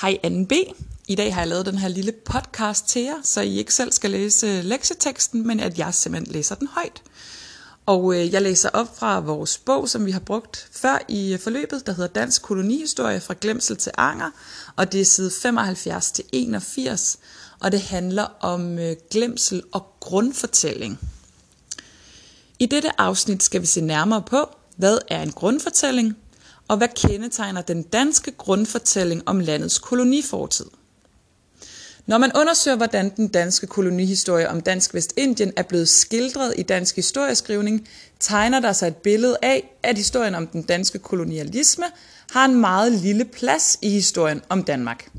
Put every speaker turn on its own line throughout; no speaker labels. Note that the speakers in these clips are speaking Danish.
Hej 2B. I dag har jeg lavet den her lille podcast til jer, så I ikke selv skal læse øh, lektieteksten, men at jeg simpelthen læser den højt. Og øh, jeg læser op fra vores bog, som vi har brugt før i øh, forløbet, der hedder Dansk kolonihistorie fra glemsel til anger, og det er side 75 til 81, og det handler om glemsel og grundfortælling. I dette afsnit skal vi se nærmere på, hvad er en grundfortælling, og hvad kendetegner den danske grundfortælling om landets kolonifortid? Når man undersøger, hvordan den danske kolonihistorie om Dansk Vestindien er blevet skildret i dansk historieskrivning, tegner der sig et billede af, at historien om den danske kolonialisme har en meget lille plads i historien om Danmark.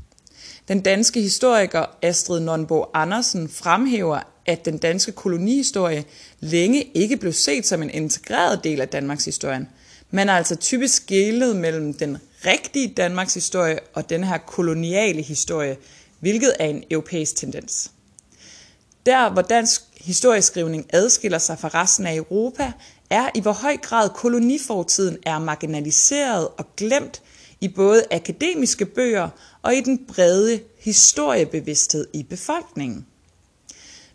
Den danske historiker Astrid Nonbo Andersen fremhæver, at den danske kolonihistorie længe ikke blev set som en integreret del af Danmarks historie. Man har altså typisk skælet mellem den rigtige Danmarks historie og den her koloniale historie, hvilket er en europæisk tendens. Der, hvor dansk historieskrivning adskiller sig fra resten af Europa, er i hvor høj grad kolonifortiden er marginaliseret og glemt i både akademiske bøger og i den brede historiebevidsthed i befolkningen.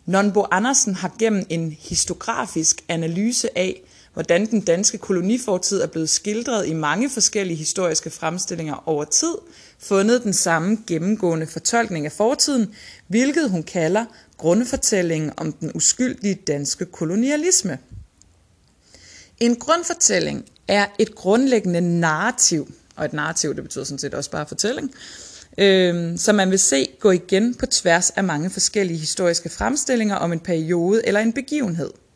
Nonbo Andersen har gennem en historiografisk analyse af, hvordan den danske kolonifortid er blevet skildret i mange forskellige historiske fremstillinger over tid, fundet den samme gennemgående fortolkning af fortiden, hvilket hun kalder grundfortællingen om den uskyldige danske kolonialisme. En grundfortælling er et grundlæggende narrativ, og et narrativ det betyder sådan set også bare fortælling, øh, som man vil se gå igen på tværs af mange forskellige historiske fremstillinger om en periode eller en begivenhed –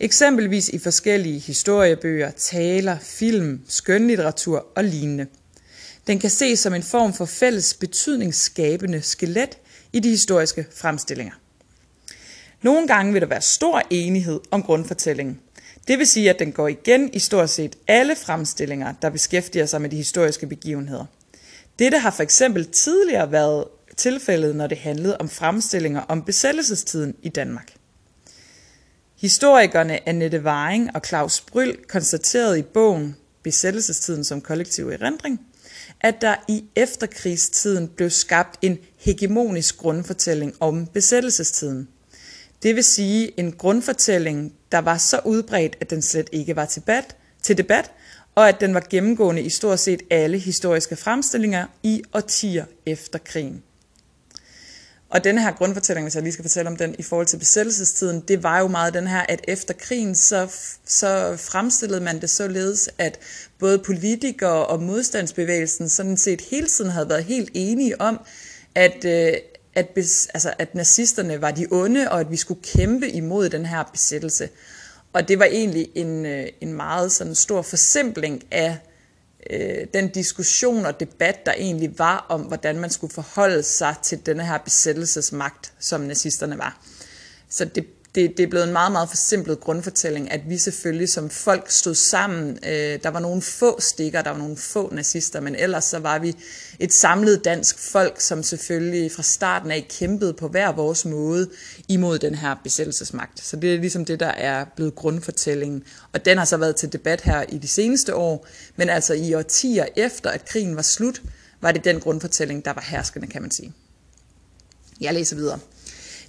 Eksempelvis i forskellige historiebøger, taler, film, skønlitteratur og lignende. Den kan ses som en form for fælles betydningsskabende skelet i de historiske fremstillinger. Nogle gange vil der være stor enighed om grundfortællingen. Det vil sige, at den går igen i stort set alle fremstillinger, der beskæftiger sig med de historiske begivenheder. Dette har for eksempel tidligere været tilfældet, når det handlede om fremstillinger om besættelsestiden i Danmark. Historikerne Annette Waring og Claus Bryl konstaterede i bogen Besættelsestiden som kollektiv erindring, at der i efterkrigstiden blev skabt en hegemonisk grundfortælling om besættelsestiden. Det vil sige en grundfortælling, der var så udbredt, at den slet ikke var til debat, til debat, og at den var gennemgående i stort set alle historiske fremstillinger i årtier efter krigen. Og den her grundfortælling, hvis jeg lige skal fortælle om den i forhold til besættelsestiden, det var jo meget den her, at efter krigen, så, så fremstillede man det således, at både politikere og modstandsbevægelsen sådan set hele tiden havde været helt enige om, at, øh, at, bes, altså, at nazisterne var de onde, og at vi skulle kæmpe imod den her besættelse. Og det var egentlig en, øh, en meget sådan stor forsimpling af øh, den diskussion og debat, der egentlig var om, hvordan man skulle forholde sig til denne her besættelsesmagt, som nazisterne var. Så det, det, det er blevet en meget, meget forsimplet grundfortælling, at vi selvfølgelig som folk stod sammen. Øh, der var nogle få stikker, der var nogle få nazister, men ellers så var vi et samlet dansk folk, som selvfølgelig fra starten af kæmpede på hver vores måde imod den her besættelsesmagt. Så det er ligesom det, der er blevet grundfortællingen. Og den har så været til debat her i de seneste år, men altså i årtier efter, at krigen var slut, var det den grundfortælling, der var herskende, kan man sige. Jeg læser videre.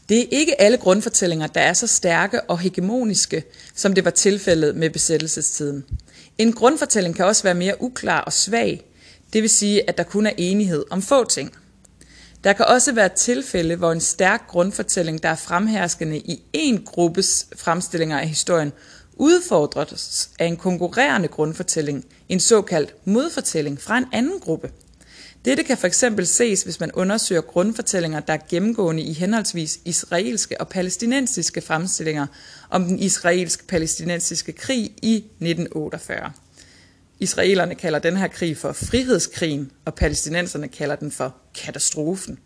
Det er ikke alle grundfortællinger, der er så stærke og hegemoniske, som det var tilfældet med besættelsestiden. En grundfortælling kan også være mere uklar og svag, det vil sige, at der kun er enighed om få ting. Der kan også være tilfælde, hvor en stærk grundfortælling, der er fremherskende i en gruppes fremstillinger af historien, udfordres af en konkurrerende grundfortælling, en såkaldt modfortælling fra en anden gruppe – dette kan fx ses, hvis man undersøger grundfortællinger, der er gennemgående i henholdsvis israelske og palæstinensiske fremstillinger om den israelsk-palæstinensiske krig i 1948. Israelerne kalder den her krig for frihedskrigen, og palæstinenserne kalder den for katastrofen.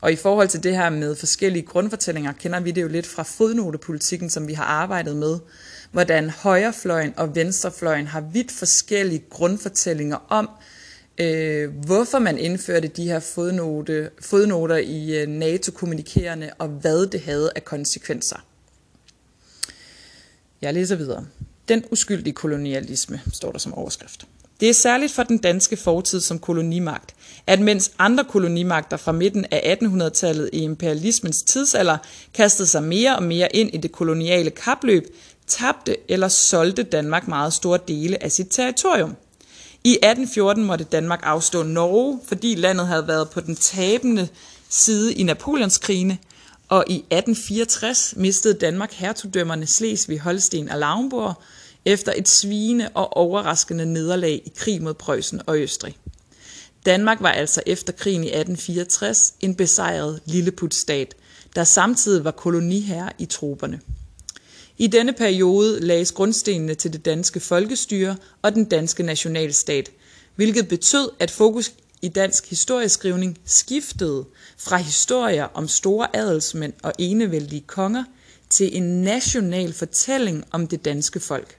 Og i forhold til det her med forskellige grundfortællinger, kender vi det jo lidt fra fodnotepolitikken, som vi har arbejdet med, hvordan højrefløjen og venstrefløjen har vidt forskellige grundfortællinger om, øh, hvorfor man indførte de her fodnote, fodnoter i øh, NATO-kommunikerende, og hvad det havde af konsekvenser. Jeg læser videre. Den uskyldige kolonialisme står der som overskrift. Det er særligt for den danske fortid som kolonimagt, at mens andre kolonimagter fra midten af 1800-tallet i imperialismens tidsalder kastede sig mere og mere ind i det koloniale kapløb, tabte eller solgte Danmark meget store dele af sit territorium. I 1814 måtte Danmark afstå Norge, fordi landet havde været på den tabende side i Napoleonskrigene, og i 1864 mistede Danmark hertugdømmerne Slesvig, Holsten og Lauenborg efter et svine og overraskende nederlag i krig mod Preussen og Østrig. Danmark var altså efter krigen i 1864 en besejret lilleputstat, der samtidig var koloniherre i troberne. I denne periode lagdes grundstenene til det danske folkestyre og den danske nationalstat, hvilket betød, at fokus i dansk historieskrivning skiftede fra historier om store adelsmænd og enevældige konger til en national fortælling om det danske folk.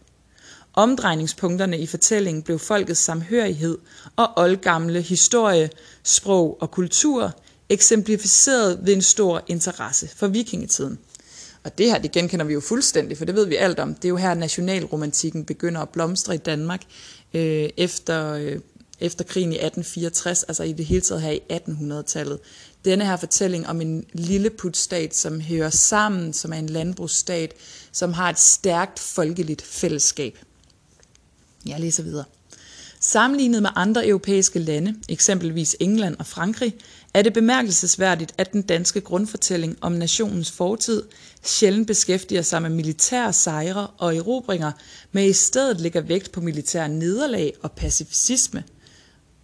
Omdrejningspunkterne i fortællingen blev folkets samhørighed og oldgamle historie, sprog og kultur, eksemplificeret ved en stor interesse for vikingetiden. Og det her, det genkender vi jo fuldstændig, for det ved vi alt om. Det er jo her, nationalromantikken begynder at blomstre i Danmark øh, efter, øh, efter krigen i 1864, altså i det hele taget her i 1800-tallet. Denne her fortælling om en lilleputstat, som hører sammen, som er en landbrugsstat, som har et stærkt folkeligt fællesskab. Jeg læser videre. Sammenlignet med andre europæiske lande, eksempelvis England og Frankrig, er det bemærkelsesværdigt, at den danske grundfortælling om nationens fortid sjældent beskæftiger sig med militære sejre og erobringer, men i stedet lægger vægt på militære nederlag og pacifisme.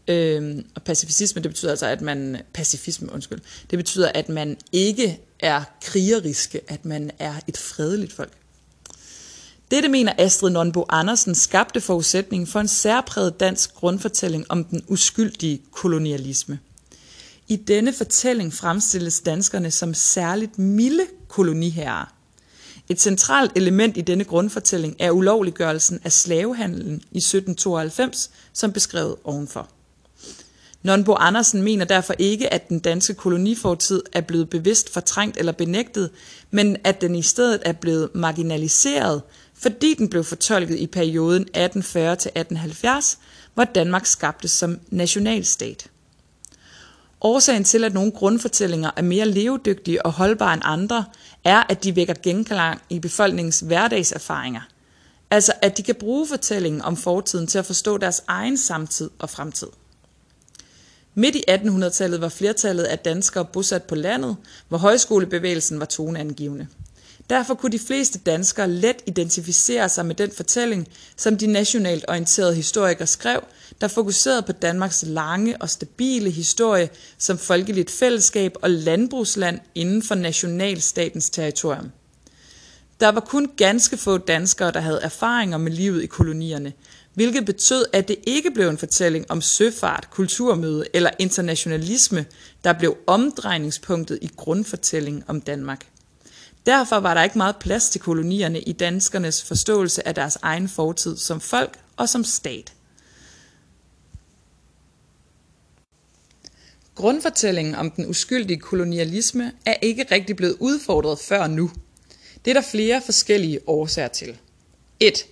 Øhm, og pacifisme, det betyder altså, at man... Pacifisme, undskyld. Det betyder, at man ikke er krigeriske, at man er et fredeligt folk. Dette mener Astrid Nonbo Andersen skabte forudsætningen for en særpræget dansk grundfortælling om den uskyldige kolonialisme. I denne fortælling fremstilles danskerne som særligt milde koloniherrer. Et centralt element i denne grundfortælling er ulovliggørelsen af slavehandlen i 1792, som beskrevet ovenfor. Nonbo Andersen mener derfor ikke, at den danske kolonifortid er blevet bevidst fortrængt eller benægtet, men at den i stedet er blevet marginaliseret, fordi den blev fortolket i perioden 1840-1870, hvor Danmark skabtes som nationalstat. Årsagen til, at nogle grundfortællinger er mere levedygtige og holdbare end andre, er, at de vækker genklang i befolkningens hverdagserfaringer. Altså at de kan bruge fortællingen om fortiden til at forstå deres egen samtid og fremtid. Midt i 1800-tallet var flertallet af danskere bosat på landet, hvor højskolebevægelsen var toneangivende. Derfor kunne de fleste danskere let identificere sig med den fortælling, som de nationalt orienterede historikere skrev, der fokuserede på Danmarks lange og stabile historie som folkeligt fællesskab og landbrugsland inden for nationalstatens territorium. Der var kun ganske få danskere, der havde erfaringer med livet i kolonierne, hvilket betød, at det ikke blev en fortælling om søfart, kulturmøde eller internationalisme, der blev omdrejningspunktet i grundfortællingen om Danmark. Derfor var der ikke meget plads til kolonierne i danskernes forståelse af deres egen fortid som folk og som stat. Grundfortællingen om den uskyldige kolonialisme er ikke rigtig blevet udfordret før nu. Det er der flere forskellige årsager til. 1.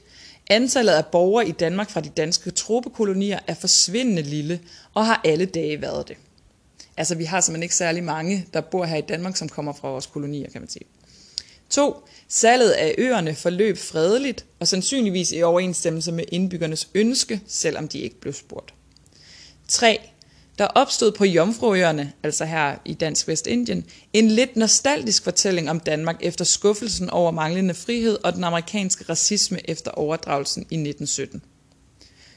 Antallet af borgere i Danmark fra de danske tropekolonier er forsvindende lille og har alle dage været det. Altså vi har simpelthen ikke særlig mange, der bor her i Danmark, som kommer fra vores kolonier, kan man sige. 2. Salget af øerne forløb fredeligt og sandsynligvis i overensstemmelse med indbyggernes ønske, selvom de ikke blev spurgt. 3. Der opstod på Jomfruøerne, altså her i Dansk Vestindien, en lidt nostalgisk fortælling om Danmark efter skuffelsen over manglende frihed og den amerikanske racisme efter overdragelsen i 1917.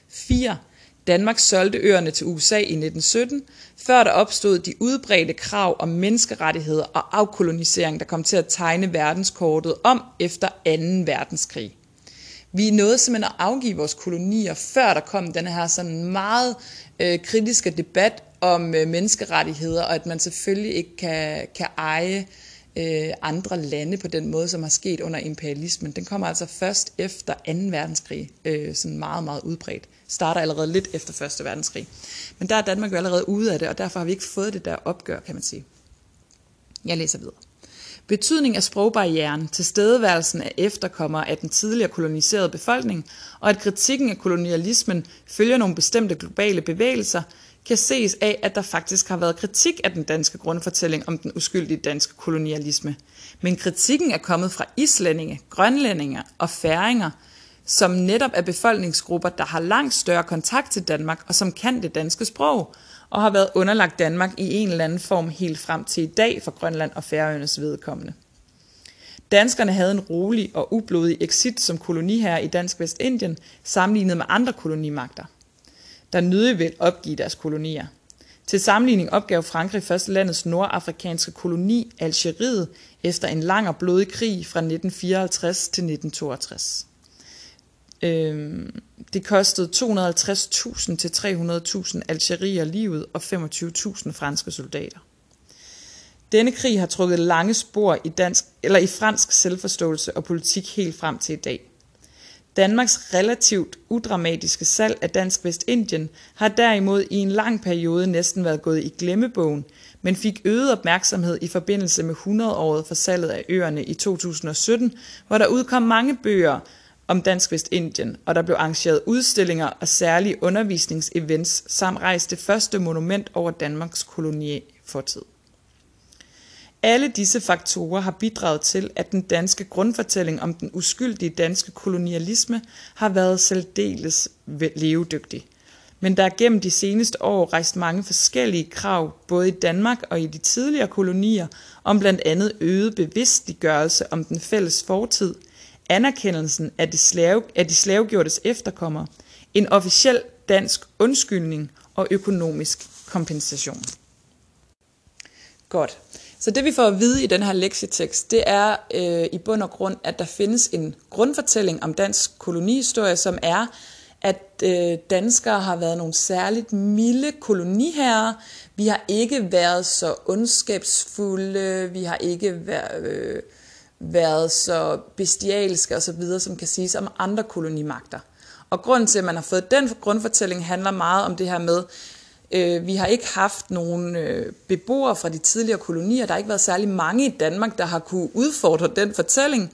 4. Danmark solgte øerne til USA i 1917, før der opstod de udbredte krav om menneskerettigheder og afkolonisering, der kom til at tegne verdenskortet om efter 2. verdenskrig. Vi nåede simpelthen at afgive vores kolonier, før der kom den her sådan meget øh, kritiske debat om øh, menneskerettigheder, og at man selvfølgelig ikke kan, kan eje øh, Øh, andre lande på den måde, som har sket under imperialismen. Den kommer altså først efter 2. verdenskrig, øh, sådan meget, meget udbredt. Starter allerede lidt efter 1. verdenskrig. Men der er Danmark jo allerede ude af det, og derfor har vi ikke fået det der opgør, kan man sige. Jeg læser videre. Betydning af sprogbarrieren, tilstedeværelsen af efterkommere af den tidligere koloniserede befolkning, og at kritikken af kolonialismen følger nogle bestemte globale bevægelser, kan ses af, at der faktisk har været kritik af den danske grundfortælling om den uskyldige danske kolonialisme. Men kritikken er kommet fra islændinge, grønlændinger og færinger, som netop er befolkningsgrupper, der har langt større kontakt til Danmark og som kan det danske sprog, og har været underlagt Danmark i en eller anden form helt frem til i dag for Grønland og Færøernes vedkommende. Danskerne havde en rolig og ublodig exit som koloniherre i Dansk Vestindien, sammenlignet med andre kolonimagter, der nødig vil opgive deres kolonier. Til sammenligning opgav Frankrig først landets nordafrikanske koloni, Algeriet, efter en lang og blodig krig fra 1954 til 1962. Øhm, det kostede 250.000 til 300.000 algerier livet og 25.000 franske soldater. Denne krig har trukket lange spor i, dansk, eller i fransk selvforståelse og politik helt frem til i dag. Danmarks relativt udramatiske salg af Dansk Vestindien har derimod i en lang periode næsten været gået i glemmebogen, men fik øget opmærksomhed i forbindelse med 100-året for salget af øerne i 2017, hvor der udkom mange bøger om Dansk Vestindien, og der blev arrangeret udstillinger og særlige undervisningsevents, samt rejst det første monument over Danmarks kolonifortid. Alle disse faktorer har bidraget til, at den danske grundfortælling om den uskyldige danske kolonialisme har været særdeles levedygtig. Men der er gennem de seneste år rejst mange forskellige krav, både i Danmark og i de tidligere kolonier, om blandt andet øget bevidstliggørelse om den fælles fortid, anerkendelsen af de, slave, af de slavegjortes efterkommere, en officiel dansk undskyldning og økonomisk kompensation. Godt. Så det vi får at vide i den her lektietekst, det er øh, i bund og grund, at der findes en grundfortælling om dansk kolonihistorie, som er, at øh, danskere har været nogle særligt milde koloniherrer. Vi har ikke været så ondskabsfulde, vi har ikke været, øh, været så bestialske osv., som kan siges om andre kolonimagter. Og grunden til, at man har fået den grundfortælling, handler meget om det her med, Øh, vi har ikke haft nogen øh, beboere fra de tidligere kolonier. Der har ikke været særlig mange i Danmark, der har kunne udfordre den fortælling.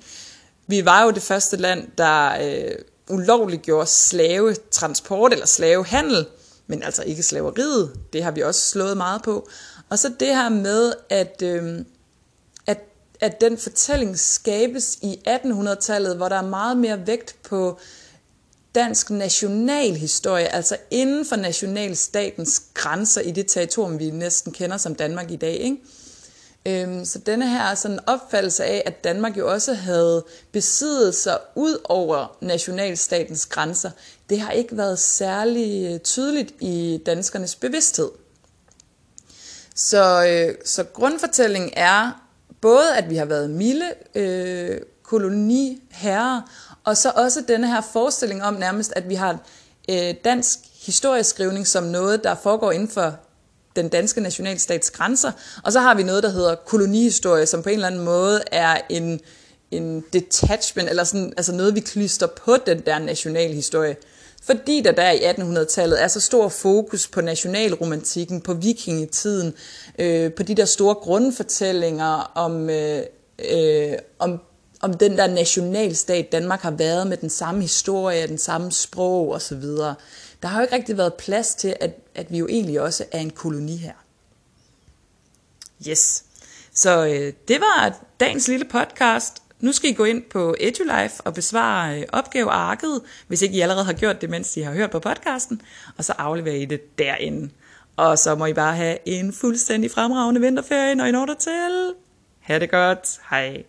Vi var jo det første land, der øh, ulovligt gjorde slavetransport eller slavehandel, men altså ikke slaveriet. Det har vi også slået meget på. Og så det her med, at, øh, at, at den fortælling skabes i 1800-tallet, hvor der er meget mere vægt på dansk nationalhistorie, altså inden for nationalstatens grænser i det territorium, vi næsten kender som Danmark i dag. Ikke? Øhm, så denne her er sådan en opfattelse af, at Danmark jo også havde besiddelser ud over nationalstatens grænser, det har ikke været særlig øh, tydeligt i danskernes bevidsthed. Så, øh, så grundfortællingen er både, at vi har været milde øh, koloniherrer, og så også denne her forestilling om nærmest, at vi har øh, dansk historieskrivning som noget, der foregår inden for den danske nationalstats grænser, og så har vi noget, der hedder kolonihistorie, som på en eller anden måde er en, en detachment, eller sådan, altså noget, vi klyster på den der nationalhistorie. Fordi der der i 1800-tallet er så stor fokus på nationalromantikken, på vikingetiden, øh, på de der store grundfortællinger om, øh, øh, om om den der nationalstat, Danmark har været med den samme historie, den samme sprog osv. Der har jo ikke rigtig været plads til, at, at vi jo egentlig også er en koloni her. Yes. Så øh, det var dagens lille podcast. Nu skal I gå ind på EduLife og besvare øh, opgavearket, hvis ikke I allerede har gjort det, mens I har hørt på podcasten, og så afleverer I det derinde. Og så må I bare have en fuldstændig fremragende vinterferie, når I når dertil. Ha' det godt. Hej.